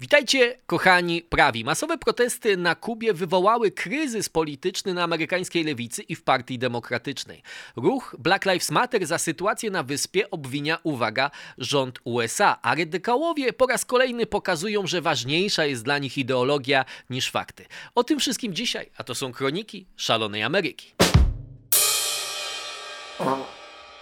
Witajcie, kochani prawi. Masowe protesty na Kubie wywołały kryzys polityczny na amerykańskiej lewicy i w Partii Demokratycznej. Ruch Black Lives Matter za sytuację na wyspie obwinia, uwaga, rząd USA, a radykałowie po raz kolejny pokazują, że ważniejsza jest dla nich ideologia niż fakty. O tym wszystkim dzisiaj, a to są kroniki szalonej Ameryki.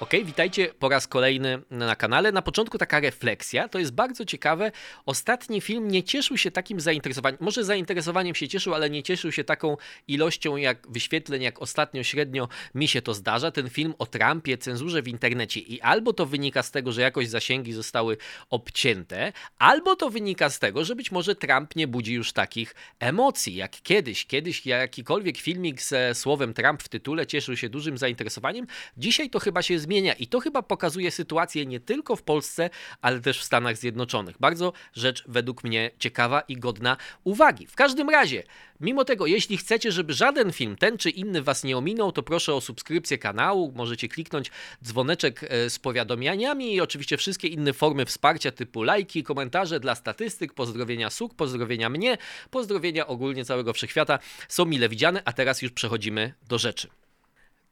Ok, witajcie po raz kolejny na kanale. Na początku taka refleksja, to jest bardzo ciekawe. Ostatni film nie cieszył się takim zainteresowaniem, może zainteresowaniem się cieszył, ale nie cieszył się taką ilością jak wyświetleń, jak ostatnio średnio mi się to zdarza. Ten film o Trumpie, cenzurze w internecie i albo to wynika z tego, że jakoś zasięgi zostały obcięte, albo to wynika z tego, że być może Trump nie budzi już takich emocji jak kiedyś. Kiedyś jakikolwiek filmik ze słowem Trump w tytule cieszył się dużym zainteresowaniem. Dzisiaj to chyba się zmienia i to chyba pokazuje sytuację nie tylko w Polsce, ale też w Stanach Zjednoczonych. Bardzo rzecz według mnie ciekawa i godna uwagi. W każdym razie, mimo tego, jeśli chcecie, żeby żaden film, ten czy inny was nie ominął, to proszę o subskrypcję kanału, możecie kliknąć dzwoneczek e, z powiadomieniami i oczywiście wszystkie inne formy wsparcia typu lajki, komentarze dla statystyk, pozdrowienia SUK, pozdrowienia mnie, pozdrowienia ogólnie całego wszechświata są mile widziane, a teraz już przechodzimy do rzeczy.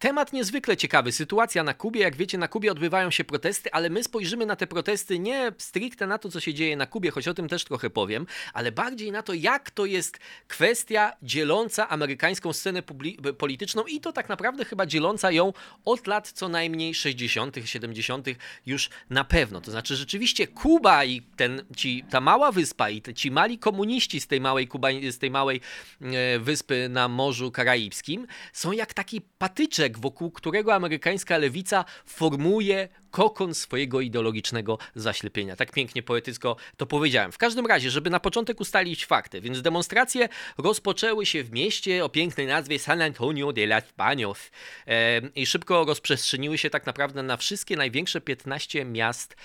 Temat niezwykle ciekawy. Sytuacja na Kubie. Jak wiecie, na Kubie odbywają się protesty, ale my spojrzymy na te protesty nie stricte na to, co się dzieje na Kubie, choć o tym też trochę powiem, ale bardziej na to, jak to jest kwestia dzieląca amerykańską scenę polityczną i to tak naprawdę chyba dzieląca ją od lat co najmniej 60., 70. już na pewno. To znaczy, rzeczywiście Kuba i ten, ci, ta mała wyspa i te, ci mali komuniści z tej małej, Kuba, z tej małej e, wyspy na Morzu Karaibskim są jak taki patyczek wokół którego amerykańska lewica formuje kokon swojego ideologicznego zaślepienia. Tak pięknie poetycko to powiedziałem. W każdym razie, żeby na początek ustalić fakty, więc demonstracje rozpoczęły się w mieście o pięknej nazwie San Antonio de las Baños i szybko rozprzestrzeniły się tak naprawdę na wszystkie największe 15 miast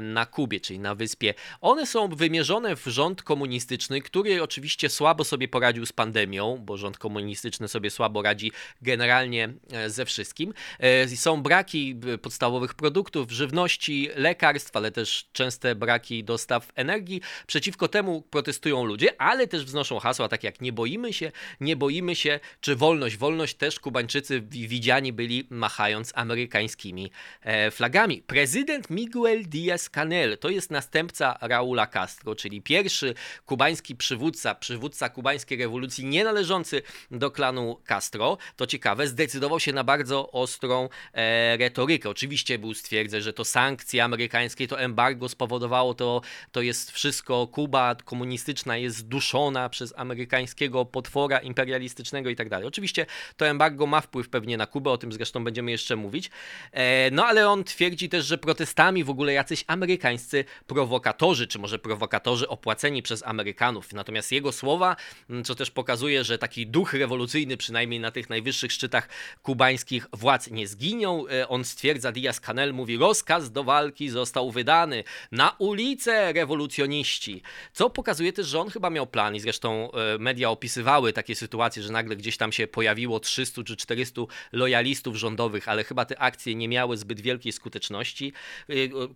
na Kubie, czyli na wyspie. One są wymierzone w rząd komunistyczny, który oczywiście słabo sobie poradził z pandemią, bo rząd komunistyczny sobie słabo radzi generalnie e, ze wszystkim. E, są braki e, podstawowych produktów, produktów, żywności, lekarstw, ale też częste braki dostaw energii. Przeciwko temu protestują ludzie, ale też wznoszą hasła takie jak nie boimy się, nie boimy się, czy wolność. Wolność też Kubańczycy widziani byli machając amerykańskimi e, flagami. Prezydent Miguel Díaz-Canel to jest następca Raula Castro, czyli pierwszy kubański przywódca, przywódca kubańskiej rewolucji nie należący do klanu Castro. To ciekawe, zdecydował się na bardzo ostrą e, retorykę. Oczywiście był stwierdzony, twierdzę, że to sankcje amerykańskie, to embargo spowodowało to, to jest wszystko, Kuba komunistyczna jest zduszona przez amerykańskiego potwora imperialistycznego i tak dalej. Oczywiście to embargo ma wpływ pewnie na Kubę, o tym zresztą będziemy jeszcze mówić. E, no ale on twierdzi też, że protestami w ogóle jacyś amerykańscy prowokatorzy, czy może prowokatorzy opłaceni przez Amerykanów. Natomiast jego słowa, co też pokazuje, że taki duch rewolucyjny, przynajmniej na tych najwyższych szczytach kubańskich władz nie zginął. E, on stwierdza, Diaz-Canel mówi, mówi, rozkaz do walki został wydany na ulicę rewolucjoniści. Co pokazuje też, że on chyba miał plan i zresztą e, media opisywały takie sytuacje, że nagle gdzieś tam się pojawiło 300 czy 400 lojalistów rządowych, ale chyba te akcje nie miały zbyt wielkiej skuteczności. E,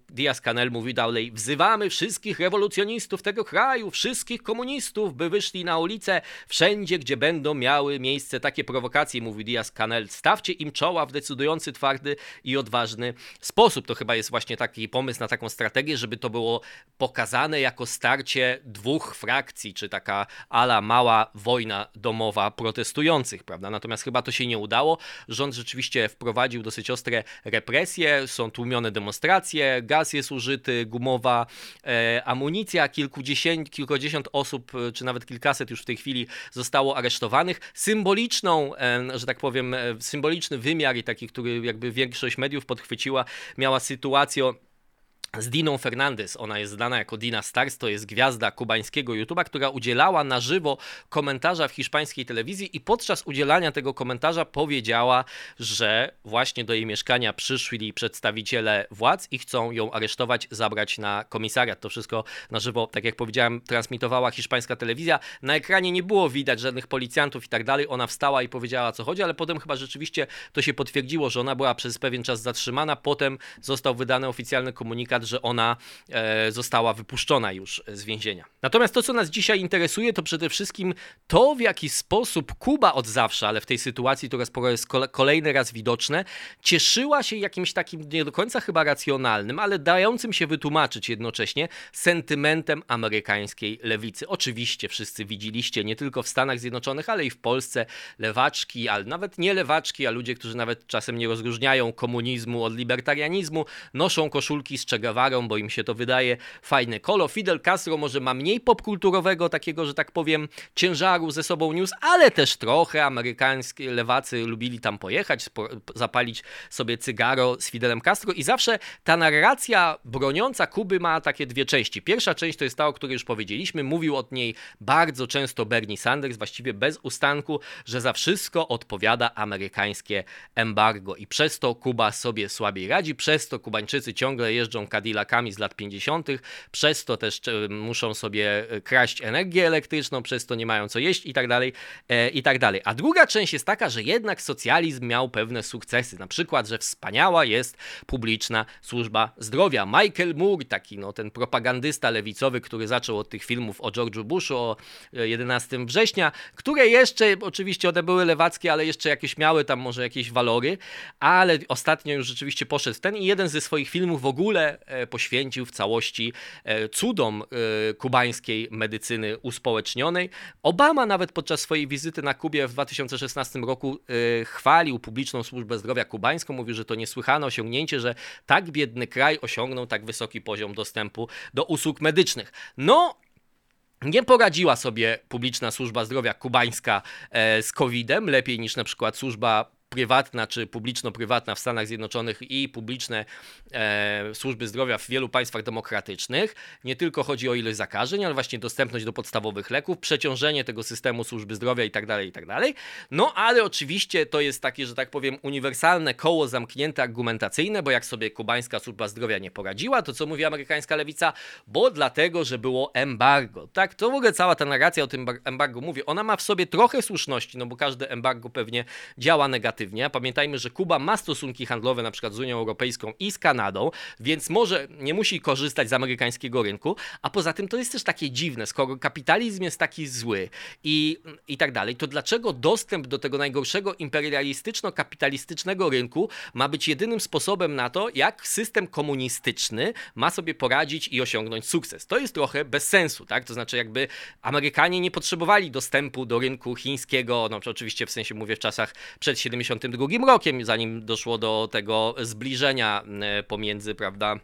Diaz-Canel mówi dalej, wzywamy wszystkich rewolucjonistów tego kraju, wszystkich komunistów, by wyszli na ulicę wszędzie, gdzie będą miały miejsce takie prowokacje, mówi Diaz-Canel. Stawcie im czoła w decydujący, twardy i odważny sposób. To chyba jest właśnie taki pomysł na taką strategię, żeby to było pokazane jako starcie dwóch frakcji, czy taka ala mała wojna domowa protestujących, prawda? Natomiast chyba to się nie udało. Rząd rzeczywiście wprowadził dosyć ostre represje, są tłumione demonstracje, gaz jest użyty, gumowa e, amunicja, kilkudziesiąt, kilkadziesiąt osób, e, czy nawet kilkaset już w tej chwili zostało aresztowanych. Symboliczną, e, że tak powiem, e, symboliczny wymiar i taki, który jakby większość mediów podchwyciła, miała sytuację z Diną Fernandez. Ona jest znana jako Dina Stars, to jest gwiazda kubańskiego YouTube'a, która udzielała na żywo komentarza w hiszpańskiej telewizji i podczas udzielania tego komentarza powiedziała, że właśnie do jej mieszkania przyszli przedstawiciele władz i chcą ją aresztować, zabrać na komisariat. To wszystko na żywo, tak jak powiedziałem, transmitowała hiszpańska telewizja. Na ekranie nie było widać żadnych policjantów i tak dalej. Ona wstała i powiedziała, co chodzi, ale potem chyba rzeczywiście to się potwierdziło, że ona była przez pewien czas zatrzymana. Potem został wydany oficjalny komunikat lat, że ona e, została wypuszczona już z więzienia. Natomiast to, co nas dzisiaj interesuje, to przede wszystkim to, w jaki sposób Kuba od zawsze, ale w tej sytuacji to raz jest kolejny raz widoczne, cieszyła się jakimś takim nie do końca chyba racjonalnym, ale dającym się wytłumaczyć jednocześnie sentymentem amerykańskiej lewicy. Oczywiście wszyscy widzieliście, nie tylko w Stanach Zjednoczonych, ale i w Polsce, lewaczki, ale nawet nie lewaczki, a ludzie, którzy nawet czasem nie rozróżniają komunizmu od libertarianizmu, noszą koszulki z Che Guevarą, bo im się to wydaje fajne kolo. Fidel Castro może ma mniej popkulturowego, takiego, że tak powiem, ciężaru ze sobą news, ale też trochę amerykańskie lewacy lubili tam pojechać, zapalić sobie cygaro z Fidelem Castro i zawsze ta narracja broniąca Kuby ma takie dwie części. Pierwsza część to jest ta, o której już powiedzieliśmy, mówił od niej bardzo często Bernie Sanders, właściwie bez ustanku, że za wszystko odpowiada amerykańskie embargo i przez to Kuba sobie słabiej radzi, przez to Kubańczycy ciągle jeżdżą Cadillacami z lat 50., przez to też e, muszą sobie e, kraść energię elektryczną, przez to nie mają co jeść i tak dalej, e, i tak dalej. A druga część jest taka, że jednak socjalizm miał pewne sukcesy, na przykład, że wspaniała jest publiczna służba zdrowia. Michael Moore, taki no, ten propagandysta lewicowy, który zaczął od tych filmów o George'u Bushu, o 11 września, które jeszcze, oczywiście one były lewackie, ale jeszcze jakieś miały tam może jakieś walory, ale ostatnio już rzeczywiście poszedł ten i jeden ze swoich filmów w ogóle poświęcił w całości e, cudom e, kubańskiej medycyny uspołecznionej. Obama nawet podczas swojej wizyty na Kubie w 2016 roku chwalił publiczną służbę zdrowia kubańską, mówił, że to niesłychane osiągnięcie, że tak biedny kraj osiągnął tak wysoki poziom dostępu do usług medycznych. No, nie poradziła sobie publiczna służba zdrowia kubańska z COVID-em lepiej niż na przykład służba prywatna czy publiczno-prywatna w Stanach Zjednoczonych i publiczne e, służby zdrowia w wielu państwach demokratycznych. Nie tylko chodzi o ilość zakażeń, ale właśnie dostępność do podstawowych leków, przeciążenie tego systemu służby zdrowia itd., tak itd. Tak no ale oczywiście to jest takie, że tak powiem, uniwersalne koło zamknięte argumentacyjne, bo jak sobie kubańska służba zdrowia nie poradziła, to co mówi amerykańska lewica? Bo dlatego, że było embargo. Tak, to w ogóle cała ta narracja o tym embargo mówi, ona ma w sobie trochę słuszności, no bo każde embargo pewnie działa negatywnie negatywnie. Pamiętajmy, że Kuba ma stosunki handlowe na przykład z Unią Europejską i z Kanadą, więc może nie musi korzystać z amerykańskiego rynku, a poza tym to jest też takie dziwne, skoro kapitalizm jest taki zły i, i tak dalej, to dlaczego dostęp do tego najgorszego imperialistyczno-kapitalistycznego rynku ma być jedynym sposobem na to, jak system komunistyczny ma sobie poradzić i osiągnąć sukces? To jest trochę bez sensu, tak? To znaczy jakby Amerykanie nie potrzebowali dostępu do rynku chińskiego, no oczywiście w sensie mówię w czasach przed 70 1992 rokiem, zanim doszło do tego zbliżenia e, pomiędzy, prawda,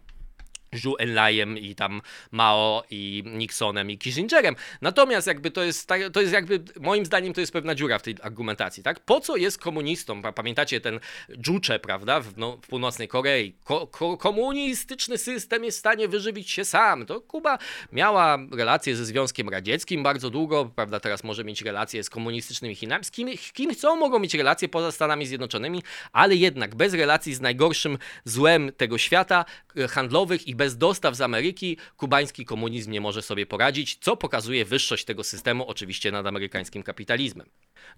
Zhu Enlaiem i tam Mao i Nixonem i Kissingerem. Natomiast jakby to jest, to jest jakby, moim zdaniem to jest pewna dziura w tej argumentacji, tak? Po co jest komunistą? Pamiętacie ten Juche, prawda, w, no, w północnej Korei? Ko ko komunistyczny system jest w stanie wyżywić się sam. To Kuba miała relacje ze Związkiem Radzieckim bardzo długo, prawda, teraz może mieć relacje z komunistycznymi Chinami. Z kim, kim chcą, mogą mieć relacje poza Stanami Zjednoczonymi, ale jednak bez relacji z najgorszym złem tego świata, e, handlowych i bez dostaw z Ameryki kubański komunizm nie może sobie poradzić, co pokazuje wyższość tego systemu oczywiście nad amerykańskim kapitalizmem.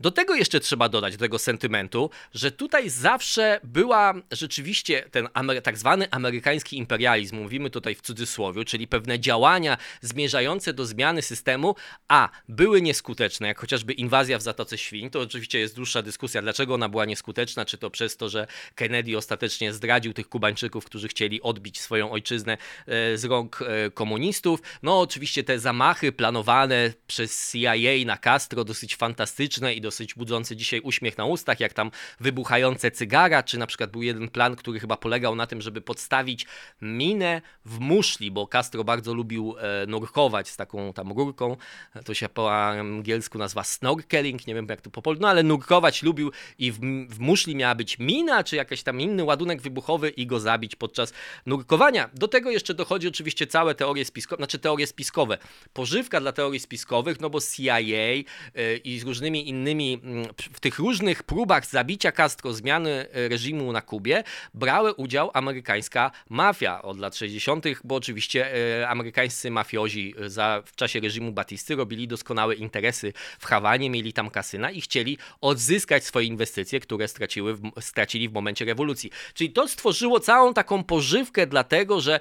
Do tego jeszcze trzeba dodać, do tego sentymentu, że tutaj zawsze była rzeczywiście ten tak zwany amerykański imperializm, mówimy tutaj w cudzysłowie, czyli pewne działania zmierzające do zmiany systemu, a były nieskuteczne, jak chociażby inwazja w Zatoce Świń, to oczywiście jest dłuższa dyskusja, dlaczego ona była nieskuteczna, czy to przez to, że Kennedy ostatecznie zdradził tych Kubańczyków, którzy chcieli odbić swoją ojczyznę e, z rąk e, komunistów. No oczywiście te zamachy planowane przez CIA na Castro, dosyć fantastyczne i dosyć budzące dzisiaj uśmiech na ustach, jak tam wybuchające cygara, czy na przykład był jeden plan, który chyba polegał na tym, żeby podstawić minę w muszli, bo Castro bardzo lubił e, nurkować z taką tam rurką, to się po angielsku nazywa snorkeling, nie wiem jak to po polsku, no ale nurkować lubił i w, w muszli miała być mina, czy jakiś tam inny ładunek wybuchowy i go zabić podczas nurkowania. Do tego jeszcze dochodzi oczywiście całe teorie spiskowe, znaczy teorie spiskowe. Pożywka dla teorii spiskowych, no bo CIA yy, i z różnymi innymi, yy, w tych różnych próbach zabicia Castro, zmiany y, reżimu na Kubie, brały udział amerykańska mafia od lat 60., bo oczywiście yy, amerykańscy mafiozi za, w czasie reżimu Batisty robili doskonałe interesy w Hawanie, mieli tam kasyna i chcieli odzyskać swoje inwestycje, które straciły w, stracili w momencie rewolucji. Czyli to stworzyło całą taką pożywkę dlatego, że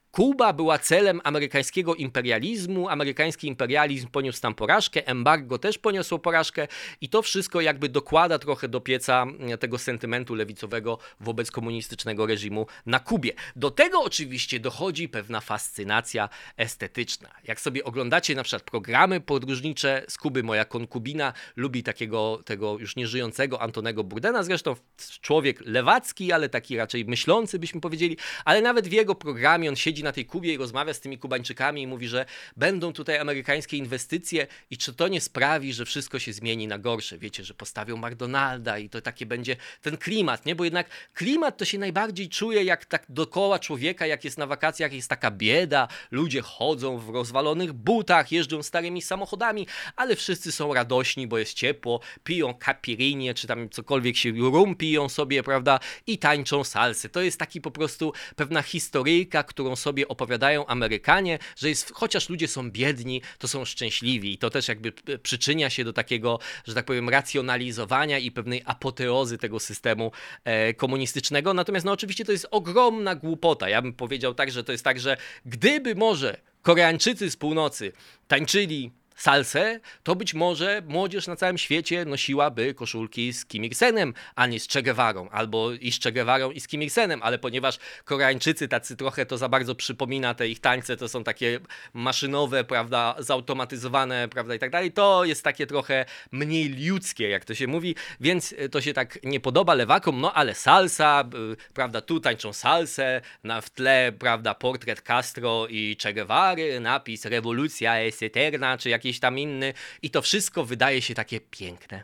Kuba była celem amerykańskiego imperializmu, amerykański imperializm poniósł tam porażkę, embargo też poniosło porażkę i to wszystko jakby dokłada trochę do pieca tego sentymentu lewicowego wobec komunistycznego reżimu na Kubie. Do tego oczywiście dochodzi pewna fascynacja estetyczna. Jak sobie oglądacie na przykład programy podróżnicze z Kuby, moja konkubina lubi takiego tego już nieżyjącego Antonego Burdena, zresztą człowiek lewacki, ale taki raczej myślący byśmy powiedzieli, ale nawet w jego programie on siedzi na tej Kubie i rozmawia z tymi Kubańczykami i mówi, że będą tutaj amerykańskie inwestycje i czy to nie sprawi, że wszystko się zmieni na gorsze. Wiecie, że postawią McDonalda i to takie będzie ten klimat, nie? Bo jednak klimat to się najbardziej czuje jak tak dookoła człowieka, jak jest na wakacjach, jest taka bieda, ludzie chodzą w rozwalonych butach, jeżdżą starymi samochodami, ale wszyscy są radośni, bo jest ciepło, piją capirinie, czy tam cokolwiek się rum piją sobie, prawda? I tańczą salsy. To jest taki po prostu pewna historyjka, którą sobie opowiadają Amerykanie, że jest, chociaż ludzie są biedni, to są szczęśliwi i to też jakby przyczynia się do takiego, że tak powiem, racjonalizowania i pewnej apoteozy tego systemu e, komunistycznego. Natomiast no oczywiście to jest ogromna głupota. Ja bym powiedział tak, że to jest tak, że gdyby może Koreańczycy z północy tańczyli salsę, to być może młodzież na całym świecie nosiłaby koszulki z Kim Il-senem, a nie z Che Guevarą, albo i z Che Guevarą i z Kim Il-senem, ale ponieważ Koreańczycy tacy trochę to za bardzo przypomina te ich tańce, to są takie maszynowe, prawda, zautomatyzowane, prawda, i tak dalej, to jest takie trochę mniej ludzkie, jak to się mówi, więc to się tak nie podoba lewakom, no ale salsa, prawda, tu tańczą salsę, na w tle, prawda, portret Castro i Che Guevary, napis rewolucja es eterna, czy jakieś jakiś tam inny i to wszystko wydaje się takie piękne.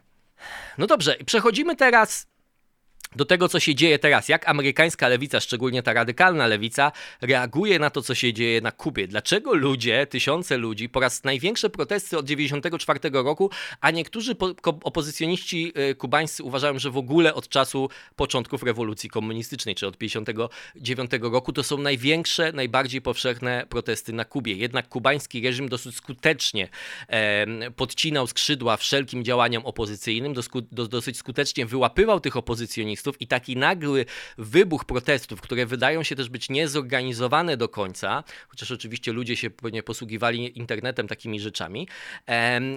No dobrze, przechodzimy teraz do tego, co się dzieje teraz, jak amerykańska lewica, szczególnie ta radykalna lewica, reaguje na to, co się dzieje na Kubie. Dlaczego ludzie, tysiące ludzi, po raz największe protesty od 1994 roku, a niektórzy opozycjoniści y, kubańscy uważają, że w ogóle od czasu początków rewolucji komunistycznej, czy od 1959 roku, to są największe, najbardziej powszechne protesty na Kubie. Jednak kubański reżim dosyć skutecznie e, podcinał skrzydła wszelkim działaniom opozycyjnym, dosyć skutecznie wyłapywał tych opozycjonistów, i taki nagły wybuch protestów, które wydają się też być niezorganizowane do końca, chociaż oczywiście ludzie się nie posługiwali internetem takimi rzeczami,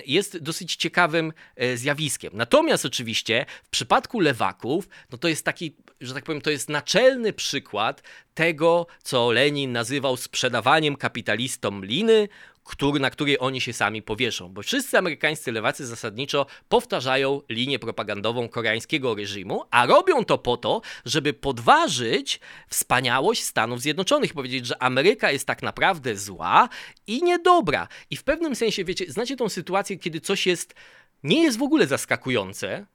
jest dosyć ciekawym e, zjawiskiem. Natomiast oczywiście w przypadku lewaków, no to jest taki, że tak powiem, to jest naczelny przykład tego, co Lenin nazywał sprzedawaniem kapitalistom liny, który, na której oni się sami powieszą, bo wszyscy amerykańscy lewacy zasadniczo powtarzają linię propagandową koreańskiego reżimu, a robią to po to, żeby podważyć wspaniałość Stanów Zjednoczonych, powiedzieć, że Ameryka jest tak naprawdę zła i niedobra. I w pewnym sensie, wiecie, znacie tą sytuację, kiedy coś jest, nie jest w ogóle zaskakujące,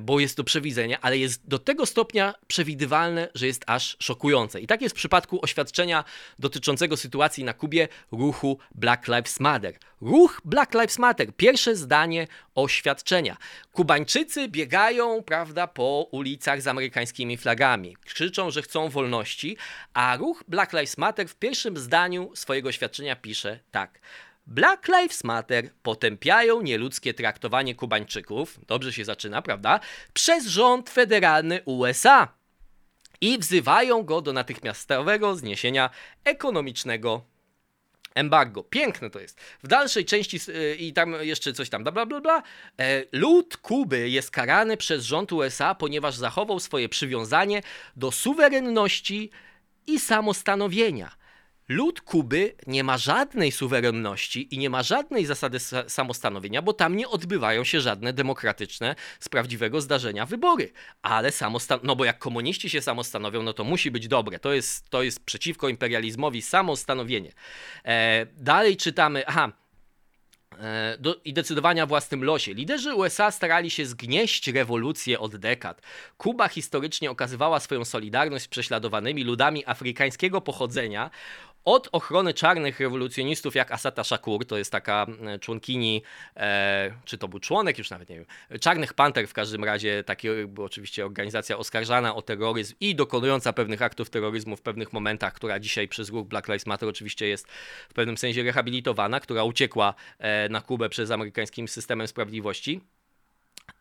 bo jest to przewidzenie, ale jest do tego stopnia przewidywalne, że jest aż szokujące. I tak jest w przypadku oświadczenia dotyczącego sytuacji na Kubie ruchu Black Lives Matter. Ruch Black Lives Matter, pierwsze zdanie oświadczenia. Kubańczycy biegają, prawda, po ulicach z amerykańskimi flagami. Krzyczą, że chcą wolności, a ruch Black Lives Matter w pierwszym zdaniu swojego oświadczenia pisze tak. Black Lives Matter potępiają nieludzkie traktowanie Kubańczyków, dobrze się zaczyna, prawda, przez rząd federalny USA i wzywają go do natychmiastowego zniesienia ekonomicznego embargo. Piękne to jest. W dalszej części yy, i tam jeszcze coś tam, bla bla bla, e, lud Kuby jest karany przez rząd USA, ponieważ zachował swoje przywiązanie do suwerenności i samostanowienia Lud Kuby nie ma żadnej suwerenności i nie ma żadnej zasady samostanowienia, bo tam nie odbywają się żadne demokratyczne, z prawdziwego zdarzenia wybory. Ale no bo jak komuniści się samostanowią, no to musi być dobre. To jest, to jest przeciwko imperializmowi samostanowienie. E, dalej czytamy, aha, e, do, i decydowania własnym losie. Liderzy USA starali się zgnieść rewolucję od dekad. Kuba historycznie okazywała swoją solidarność z prześladowanymi ludami afrykańskiego pochodzenia od ochrony czarnych rewolucjonistów jak Asata Shakur, to jest taka e, członkini, e, czy to był członek, już nawet nie wiem, Czarnych Panter w każdym razie, takie była oczywiście organizacja oskarżana o terroryzm i dokonująca pewnych aktów terroryzmu w pewnych momentach, która dzisiaj przez ruch Black Lives Matter oczywiście jest w pewnym sensie rehabilitowana, która uciekła e, na Kubę przez amerykańskim systemem sprawiedliwości.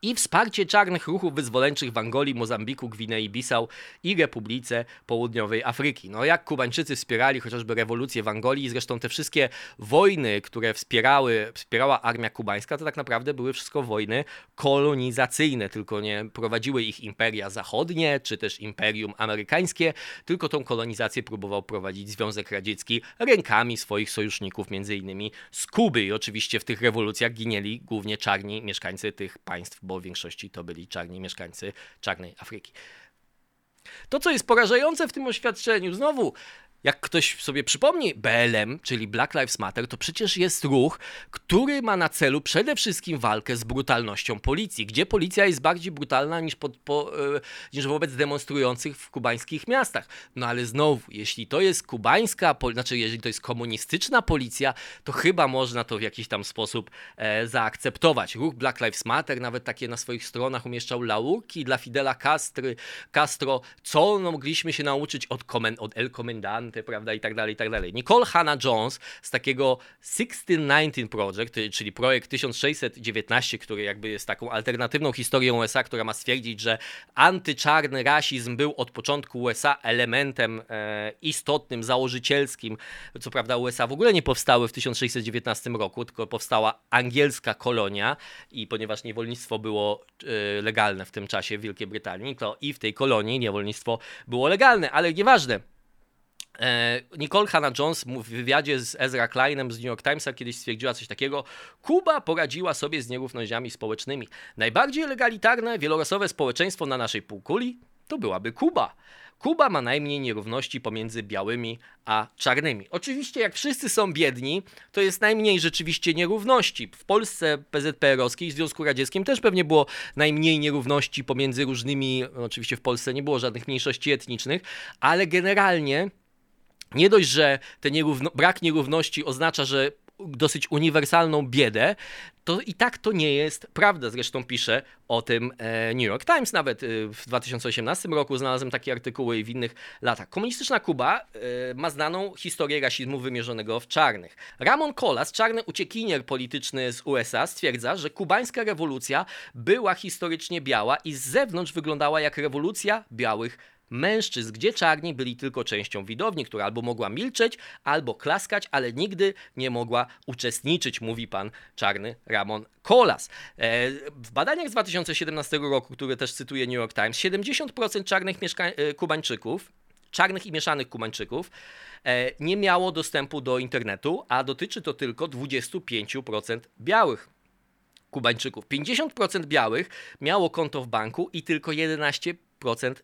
I wsparcie czarnych ruchów wyzwoleńczych w Angolii, Mozambiku, Gwinei Bissau i Republice Południowej Afryki. No jak Kubańczycy wspierali chociażby rewolucję w Angolii, zresztą te wszystkie wojny, które wspierały, wspierała armia kubańska, to tak naprawdę były wszystko wojny kolonizacyjne, tylko nie prowadziły ich imperia zachodnie, czy też imperium amerykańskie, tylko tą kolonizację próbował prowadzić Związek Radziecki rękami swoich sojuszników, między innymi z Kuby. I oczywiście w tych rewolucjach ginęli głównie czarni mieszkańcy tych państw, bo w większości to byli czarni mieszkańcy czarnej Afryki. To, co jest porażające w tym oświadczeniu, znowu jak ktoś sobie przypomni, BLM, czyli Black Lives Matter, to przecież jest ruch, który ma na celu przede wszystkim walkę z brutalnością policji, gdzie policja jest bardziej brutalna niż, pod, po, e, niż wobec demonstrujących w kubańskich miastach. No ale znowu, jeśli to jest kubańska, znaczy jeżeli to jest komunistyczna policja, to chyba można to w jakiś tam sposób e, zaakceptować. Ruch Black Lives Matter nawet takie na swoich stronach umieszczał laurki dla Fidela Castry, Castro, co no, mogliśmy się nauczyć od, od El Prawda, i tak dalej, i tak dalej. Nicole Hannah Jones z takiego 1619 Project, czyli projekt 1619, który jakby jest taką alternatywną historią USA, która ma stwierdzić, że antyczarny rasizm był od początku USA elementem e, istotnym, założycielskim. Co prawda USA w ogóle nie powstały w 1619 roku, tylko powstała angielska kolonia i ponieważ niewolnictwo było e, legalne w tym czasie w Wielkiej Brytanii, to i w tej kolonii niewolnictwo było legalne, ale nieważne. E, Nicole Hannah-Jones w wywiadzie z Ezra Kleinem z New York Timesa kiedyś stwierdziła coś takiego. Kuba poradziła sobie z nierównościami społecznymi. Najbardziej legalitarne, wielorasowe społeczeństwo na naszej półkuli to byłaby Kuba. Kuba ma najmniej nierówności pomiędzy białymi a czarnymi. Oczywiście, jak wszyscy są biedni, to jest najmniej rzeczywiście nierówności. W Polsce PZPR-owskiej, Związku Radzieckim też pewnie było najmniej nierówności pomiędzy różnymi, oczywiście w Polsce nie było żadnych mniejszości etnicznych, ale generalnie nie dość, że ten nierówno, brak nierówności oznacza, że dosyć uniwersalną biedę, to i tak to nie jest prawda. Zresztą pisze o tym e, New York Times nawet e, w 2018 roku znalazłem takie artykuły i w innych latach. Komunistyczna Kuba e, ma znaną historię rasizmu wymierzonego w czarnych. Ramon Colas, czarny uciekinier polityczny z USA, stwierdza, że kubańska rewolucja była historycznie biała i z zewnątrz wyglądała jak rewolucja białych mężczyzn, gdzie czarni byli tylko częścią widowni, która albo mogła milczeć, albo klaskać, ale nigdy nie mogła uczestniczyć, mówi pan czarny Ramon Colas. E, w badaniach z 2017 roku, które też cytuje New York Times, 70% czarnych e, Kubańczyków, czarnych i mieszanych Kubańczyków, e, nie miało dostępu do internetu, a dotyczy to tylko 25% białych Kubańczyków. 50% białych miało konto w banku i tylko 11%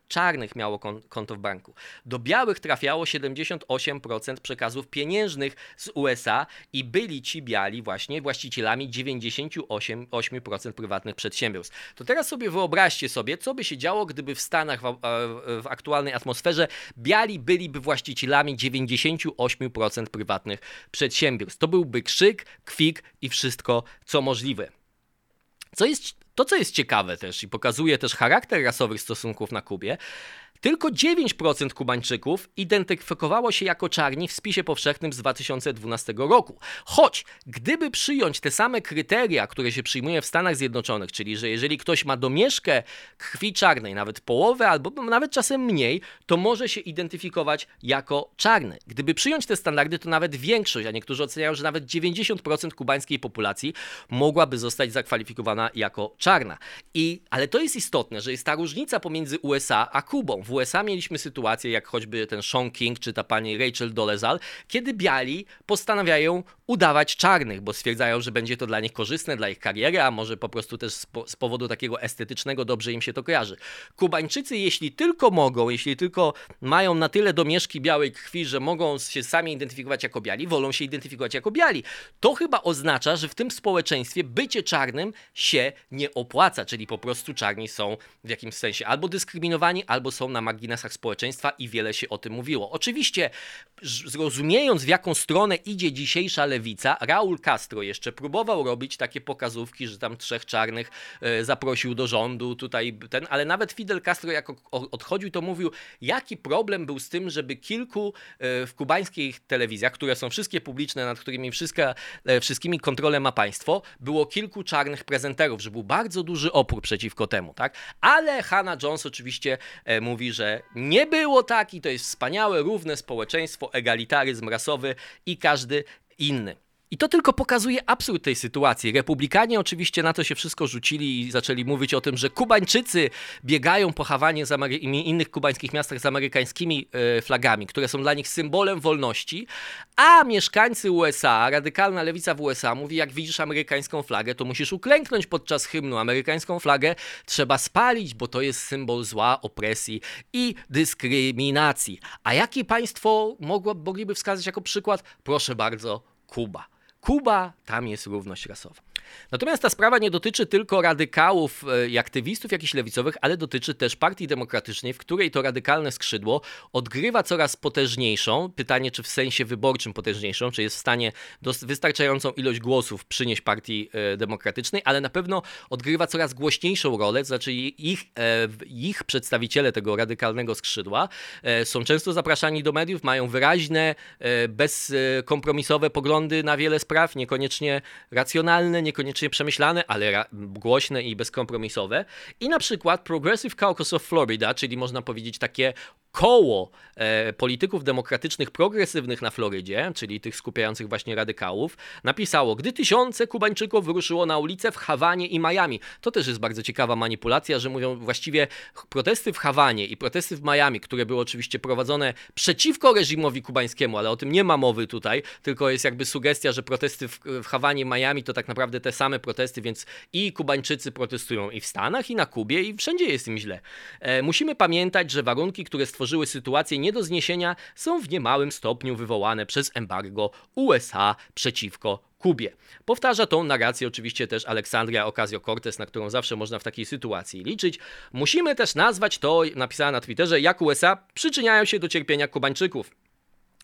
czarnych miało konto w banku. Do białych trafiało 78% przekazów pieniężnych z USA i byli ci biali właśnie właścicielami 98% prywatnych przedsiębiorstw. To teraz sobie wyobraźcie sobie, co by się działo, gdyby w Stanach w, w aktualnej atmosferze biali byliby właścicielami 98% prywatnych przedsiębiorstw. To byłby krzyk, kwik i wszystko, co możliwe. Co jest to, co jest ciekawe też i pokazuje też charakter rasowych stosunków na Kubie, tylko 9% Kubańczyków identyfikowało się jako czarni w spisie powszechnym z 2012 roku. Choć gdyby przyjąć te same kryteria, które się przyjmuje w Stanach Zjednoczonych, czyli że jeżeli ktoś ma domieszkę krwi czarnej, nawet połowę albo nawet czasem mniej, to może się identyfikować jako czarny. Gdyby przyjąć te standardy, to nawet większość, a niektórzy oceniają, że nawet 90% kubańskiej populacji mogłaby zostać zakwalifikowana jako czarna. I, ale to jest istotne, że jest ta różnica pomiędzy USA a Kubą. W USA mieliśmy sytuację, jak choćby ten Sean King czy ta pani Rachel Dolezal, kiedy biali postanawiają udawać czarnych, bo stwierdzają, że będzie to dla nich korzystne, dla ich kariery, a może po prostu też z powodu takiego estetycznego dobrze im się to kojarzy. Kubańczycy, jeśli tylko mogą, jeśli tylko mają na tyle domieszki białej krwi, że mogą się sami identyfikować jako biali, wolą się identyfikować jako biali. To chyba oznacza, że w tym społeczeństwie bycie czarnym się nie opłaca, czyli po prostu czarni są w jakimś sensie albo dyskryminowani, albo są na na marginesach społeczeństwa i wiele się o tym mówiło. Oczywiście, zrozumiejąc w jaką stronę idzie dzisiejsza lewica, Raul Castro jeszcze próbował robić takie pokazówki, że tam trzech czarnych e, zaprosił do rządu, tutaj ten, ale nawet Fidel Castro jak odchodził, to mówił, jaki problem był z tym, żeby kilku e, w kubańskich telewizjach, które są wszystkie publiczne, nad którymi wszystka, e, wszystkimi kontrolę ma państwo, było kilku czarnych prezenterów, że był bardzo duży opór przeciwko temu, tak? Ale Hannah Jones oczywiście mówi, że nie było tak i to jest wspaniałe, równe społeczeństwo, egalitaryzm rasowy i każdy inny. I to tylko pokazuje absurd tej sytuacji. Republikanie oczywiście na to się wszystko rzucili i zaczęli mówić o tym, że Kubańczycy biegają po Hawanie i innych kubańskich miastach z amerykańskimi e, flagami, które są dla nich symbolem wolności, a mieszkańcy USA, radykalna lewica w USA mówi, jak widzisz amerykańską flagę, to musisz uklęknąć podczas hymnu. Amerykańską flagę trzeba spalić, bo to jest symbol zła, opresji i dyskryminacji. A jakie państwo mogło, mogliby wskazać jako przykład? Proszę bardzo, Kuba. Kuba, tam jest równość rasowa. Natomiast ta sprawa nie dotyczy tylko radykałów e, i aktywistów jakichś lewicowych, ale dotyczy też Partii Demokratycznej, w której to radykalne skrzydło odgrywa coraz potężniejszą, pytanie czy w sensie wyborczym potężniejszą, czy jest w stanie wystarczającą ilość głosów przynieść Partii e, Demokratycznej, ale na pewno odgrywa coraz głośniejszą rolę, to znaczy ich, e, ich przedstawiciele tego radykalnego skrzydła są często zapraszani do mediów, mają wyraźne, bezkompromisowe poglądy na wiele spraw, niekoniecznie racjonalne, niekoniecznie przemyślane, ale głośne i bezkompromisowe. I na przykład Progressive Caucus of Florida, czyli można powiedzieć takie koło e, polityków demokratycznych progresywnych na Florydzie, czyli tych skupiających właśnie radykałów, napisało, gdy tysiące Kubańczyków wyruszyło na ulice w Hawanie i Miami. To też jest bardzo ciekawa manipulacja, że mówią właściwie protesty w Hawanie i protesty w Miami, które były oczywiście prowadzone przeciwko reżimowi kubańskiemu, ale o tym nie ma mowy tutaj, tylko jest jakby sugestia, że protesty w, w Hawanie Miami to tak naprawdę te same protesty, więc i Kubańczycy protestują i w Stanach, i na Kubie, i wszędzie jest im źle. E, musimy pamiętać, że warunki, które stworzyły stworzyły sytuację nie do zniesienia, są w niemałym stopniu wywołane przez embargo USA przeciwko Kubie. Powtarza tą narrację oczywiście też Aleksandria Ocasio-Cortez, na którą zawsze można w takiej sytuacji liczyć. Musimy też nazwać to, napisała na Twitterze, jak USA przyczyniają się do cierpienia Kubańczyków.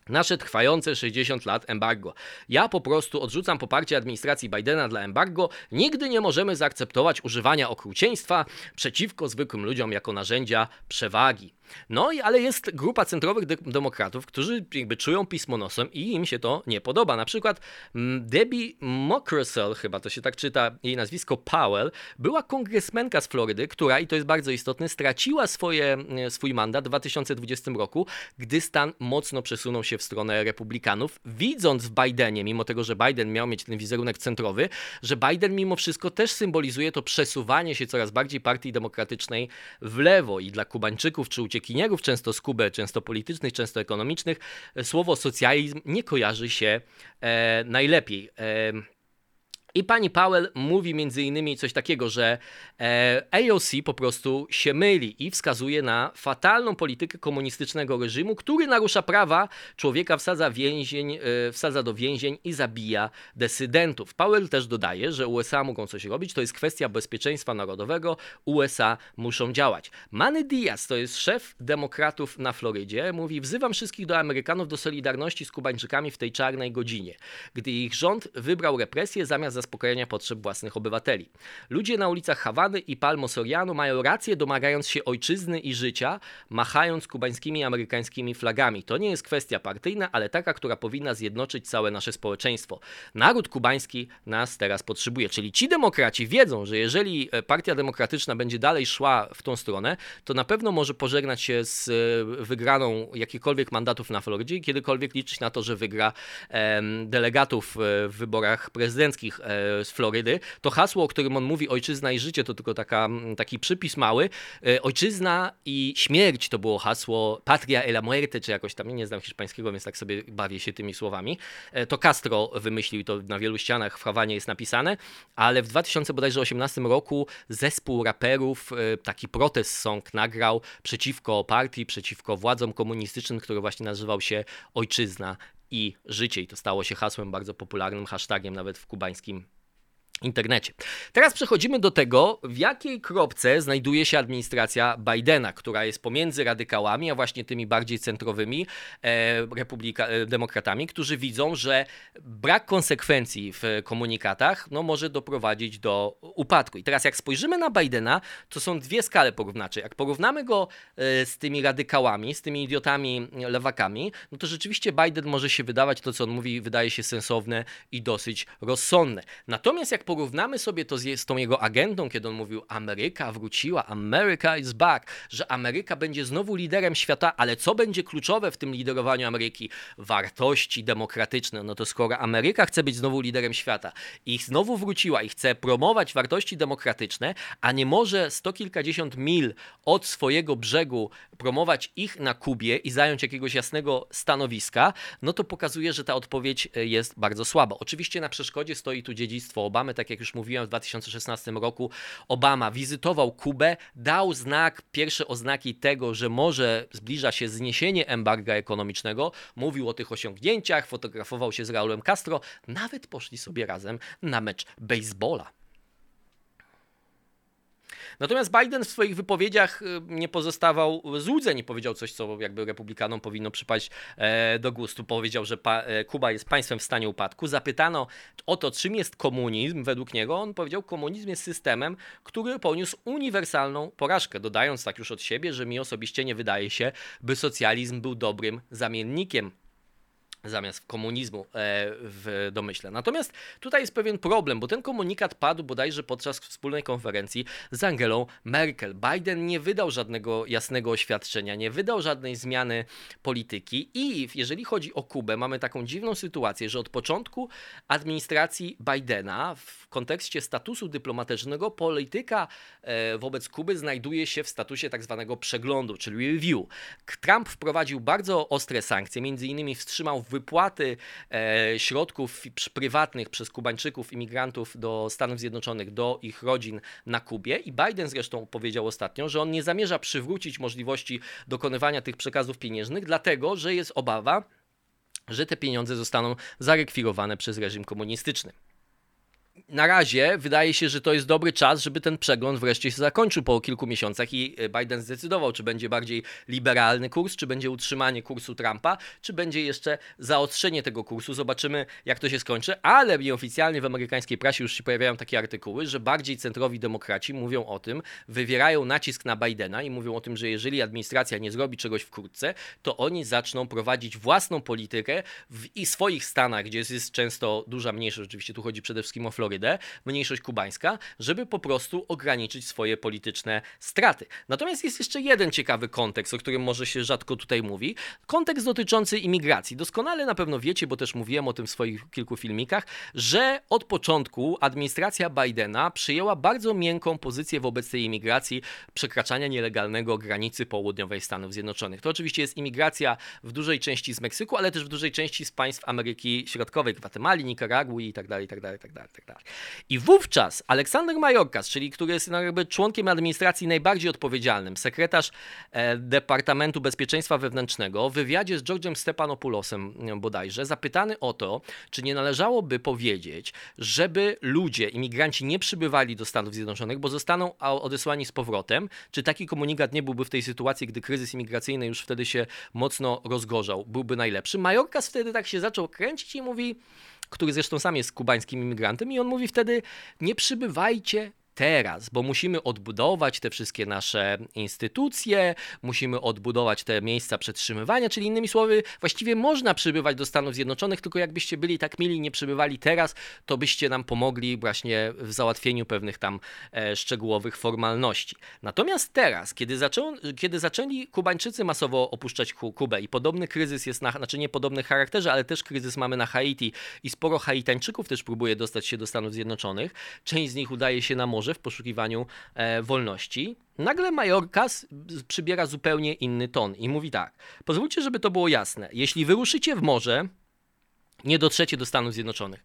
Nasze trwające 60 lat embargo. Ja po prostu odrzucam poparcie administracji Bidena dla embargo. Nigdy nie możemy zaakceptować używania okrucieństwa przeciwko zwykłym ludziom jako narzędzia przewagi. No i ale jest grupa centrowych de demokratów, którzy jakby czują pismo nosem i im się to nie podoba. Na przykład mm, Debbie Mockersell, chyba to się tak czyta, jej nazwisko Powell, była kongresmenka z Florydy, która, i to jest bardzo istotne, straciła swoje, e, swój mandat w 2020 roku, gdy stan mocno przesunął się w stronę republikanów, widząc w Bidenie, mimo tego, że Biden miał mieć ten wizerunek centrowy, że Biden mimo wszystko też symbolizuje to przesuwanie się coraz bardziej partii demokratycznej w lewo i dla Kubańczyków czy uciekinierów uciekinierów, często z Kuby, często politycznych, często ekonomicznych, słowo socjalizm nie kojarzy się e, najlepiej. I pani Powell mówi między innymi coś takiego, że e, AOC po prostu się myli i wskazuje na fatalną politykę komunistycznego reżimu, który narusza prawa człowieka, wsadza, więzień, e, wsadza do więzień i zabija dysydentów. Powell też dodaje, że USA mogą coś robić, to jest kwestia bezpieczeństwa narodowego, USA muszą działać. Manny Diaz, to jest szef demokratów na Florydzie, mówi: Wzywam wszystkich do Amerykanów do solidarności z Kubańczykami w tej czarnej godzinie, gdy ich rząd wybrał represję zamiast zaspokojenia potrzeb własnych obywateli. Ludzie na ulicach Hawany i Palmo Soriano mają rację domagając się ojczyzny i życia, machając kubańskimi i amerykańskimi flagami. To nie jest kwestia partyjna, ale taka, która powinna zjednoczyć całe nasze społeczeństwo. Naród kubański nas teraz potrzebuje. Czyli ci demokraci wiedzą, że jeżeli e, Partia Demokratyczna będzie dalej szła w tą stronę, to na pewno może pożegnać się z e, wygraną jakichkolwiek mandatów na Florydzie i kiedykolwiek liczyć na to, że wygra delegatów e, w wyborach prezydenckich z Florydy, to hasło, o którym on mówi, ojczyzna i życie, to tylko taka, taki przypis mały. E, ojczyzna i śmierć to było hasło patria e la muerte, czy jakoś tam, nie znam hiszpańskiego, więc tak sobie bawię się tymi słowami. To Castro wymyślił to na wielu ścianach w Hawanie jest napisane, ale w 2018 roku zespół raperów taki protest song nagrał przeciwko partii, przeciwko władzom komunistycznym, który właśnie nazywał się Ojczyzna i życie. I to stało się hasłem bardzo popularnym, hashtagiem nawet w kubańskim internecie. Teraz przechodzimy do tego, w jakiej kropce znajduje się administracja Bidena, która jest pomiędzy radykałami, a właśnie tymi bardziej centrowymi e, republika, e, demokratami, którzy widzą, że brak konsekwencji w komunikatach no, może doprowadzić do upadku. I teraz jak spojrzymy na Bidena, to są dwie skale porównawcze. Jak porównamy go e, z tymi radykałami, z tymi idiotami lewakami, no to rzeczywiście Biden może się wydawać, to co on mówi, wydaje się sensowne i dosyć rozsądne. Natomiast jak porównamy sobie to z, z tą jego agendą, kiedy on mówił Ameryka wróciła, America is back, że Ameryka będzie znowu liderem świata, ale co będzie kluczowe w tym liderowaniu Ameryki? Wartości demokratyczne. No to skoro Ameryka chce być znowu liderem świata i znowu wróciła i chce promować wartości demokratyczne, a nie może sto kilkadziesiąt mil od swojego brzegu promować ich na Kubie i zająć jakiegoś jasnego stanowiska, no to pokazuje, że ta odpowiedź e, jest bardzo słaba. Oczywiście na przeszkodzie stoi tu dziedzictwo Obamy, tak jak już mówiłem w 2016 roku, Obama wizytował Kubę, dał znak, pierwsze oznaki tego, że może zbliża się zniesienie embarga ekonomicznego, mówił o tych osiągnięciach, fotografował się z Raulem Castro, nawet poszli sobie razem na mecz baseballa. Natomiast Biden w swoich wypowiedziach y, nie pozostawał złudzeń, powiedział coś, co jakby republikanom powinno przypaść e, do gustu. Powiedział, że e, Kuba jest państwem w stanie upadku. Zapytano o to, czym jest komunizm według niego. On powiedział, komunizm jest systemem, który poniósł uniwersalną porażkę, dodając tak już od siebie, że mi osobiście nie wydaje się, by socjalizm był dobrym zamiennikiem zamiast komunizmu e, w domyśle. Natomiast tutaj jest pewien problem, bo ten komunikat padł bodajże podczas wspólnej konferencji z Angelą Merkel. Biden nie wydał żadnego jasnego oświadczenia, nie wydał żadnej zmiany polityki i jeżeli chodzi o Kubę, mamy taką dziwną sytuację, że od początku administracji Bidena w kontekście statusu dyplomatycznego polityka e, wobec Kuby znajduje się w statusie tak zwanego przeglądu, czyli review. Trump wprowadził bardzo ostre sankcje, między innymi wstrzymał wypłaty e, środków prywatnych przez Kubańczyków, imigrantów do Stanów Zjednoczonych, do ich rodzin na Kubie. I Biden zresztą powiedział ostatnio, że on nie zamierza przywrócić możliwości dokonywania tych przekazów pieniężnych, dlatego że jest obawa, że te pieniądze zostaną zarekwirowane przez reżim komunistyczny na razie wydaje się, że to jest dobry czas, żeby ten przegląd wreszcie się zakończył po kilku miesiącach i e, Biden zdecydował, czy będzie bardziej liberalny kurs, czy będzie utrzymanie kursu Trumpa, czy będzie jeszcze zaostrzenie tego kursu. Zobaczymy, jak to się skończy, ale nieoficjalnie w amerykańskiej prasie już się pojawiają takie artykuły, że bardziej centrowi demokraci mówią o tym, wywierają nacisk na Bidena i mówią o tym, że jeżeli administracja nie zrobi czegoś wkrótce, to oni zaczną prowadzić własną politykę w i swoich stanach, gdzie jest często duża mniejszość, oczywiście tu chodzi przede wszystkim o Florydę, Florydę, mniejszość kubańska, żeby po prostu ograniczyć swoje polityczne straty. Natomiast jest jeszcze jeden ciekawy kontekst, o którym może się rzadko tutaj mówi. Kontekst dotyczący imigracji. Doskonale na pewno wiecie, bo też mówiłem o tym w swoich kilku filmikach, że od początku administracja Bidena przyjęła bardzo miękką pozycję wobec tej imigracji, przekraczania nielegalnego granicy południowej Stanów Zjednoczonych. To oczywiście jest imigracja w dużej części z Meksyku, ale też w dużej części z państw Ameryki Środkowej, Gwatemali, Nikaragui itd., itd., itd., itd. I wówczas Aleksander Majorkas, czyli który jest no jakby członkiem administracji najbardziej odpowiedzialnym, sekretarz e, Departamentu Bezpieczeństwa Wewnętrznego, w wywiadzie z George'em Stepanopulosem bodajże, zapytany o to, czy nie należałoby powiedzieć, żeby ludzie, imigranci nie przybywali do Stanów Zjednoczonych, bo zostaną odesłani z powrotem, czy taki komunikat nie byłby w tej sytuacji, gdy kryzys imigracyjny już wtedy się mocno rozgorzał, byłby najlepszy. Majorkas wtedy tak się zaczął kręcić i mówi, który zresztą sam jest kubańskim imigrantem, i on mówi wtedy: Nie przybywajcie teraz, bo musimy odbudować te wszystkie nasze instytucje, musimy odbudować te miejsca przetrzymywania, czyli innymi słowy, właściwie można przybywać do Stanów Zjednoczonych, tylko jakbyście byli tak mili nie przybywali teraz, to byście nam pomogli właśnie w załatwieniu pewnych tam e, szczegółowych formalności. Natomiast teraz, kiedy, zaczą, kiedy zaczęli Kubańczycy masowo opuszczać Kubę i podobny kryzys jest, na, znaczy nie podobny charakterze, ale też kryzys mamy na Haiti i sporo Haitańczyków też próbuje dostać się do Stanów Zjednoczonych, część z nich udaje się na morze, w poszukiwaniu e, wolności. Nagle Majorkas przybiera zupełnie inny ton i mówi tak: Pozwólcie, żeby to było jasne. Jeśli wyruszycie w morze, nie dotrzecie do Stanów Zjednoczonych.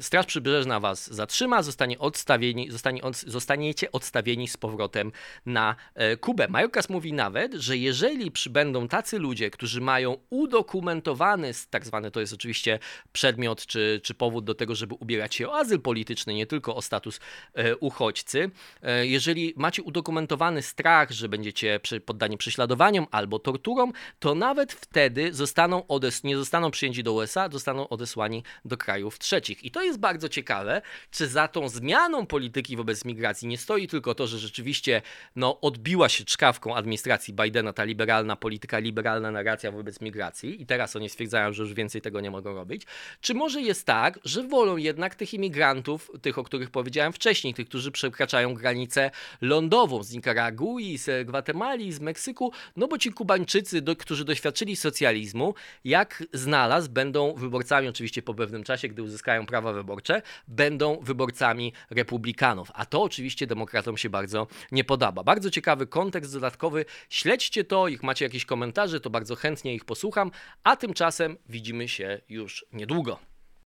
Straż Przybrzeżna was zatrzyma, zostanie odstawieni, zostanie, od, zostaniecie odstawieni z powrotem na e, Kubę. Majokas mówi nawet, że jeżeli przybędą tacy ludzie, którzy mają udokumentowany, tak zwany to jest oczywiście przedmiot czy, czy powód do tego, żeby ubierać się o azyl polityczny, nie tylko o status e, uchodźcy, e, jeżeli macie udokumentowany strach, że będziecie poddani prześladowaniom albo torturom, to nawet wtedy zostaną odes- nie zostaną przyjęci do USA, zostaną odesłani do krajów trzecich. I to jest bardzo ciekawe, czy za tą zmianą polityki wobec migracji nie stoi tylko to, że rzeczywiście no, odbiła się czkawką administracji Bidena ta liberalna polityka, liberalna narracja wobec migracji i teraz oni stwierdzają, że już więcej tego nie mogą robić. Czy może jest tak, że wolą jednak tych imigrantów, tych, o których powiedziałem wcześniej, tych, którzy przekraczają granicę lądową z Nikaragui, z Gwatemali, z Meksyku, no bo ci Kubańczycy, do, którzy doświadczyli socjalizmu, jak znalazł, wyborcami oczywiście po pewnym czasie, gdy uzyskają prawa wyborcze, będą wyborcami republikanów. A to oczywiście demokratom się bardzo nie podoba. Bardzo ciekawy kontekst dodatkowy. Śledźcie to, jak macie jakieś komentarze, to bardzo chętnie ich posłucham, a tymczasem widzimy się już niedługo.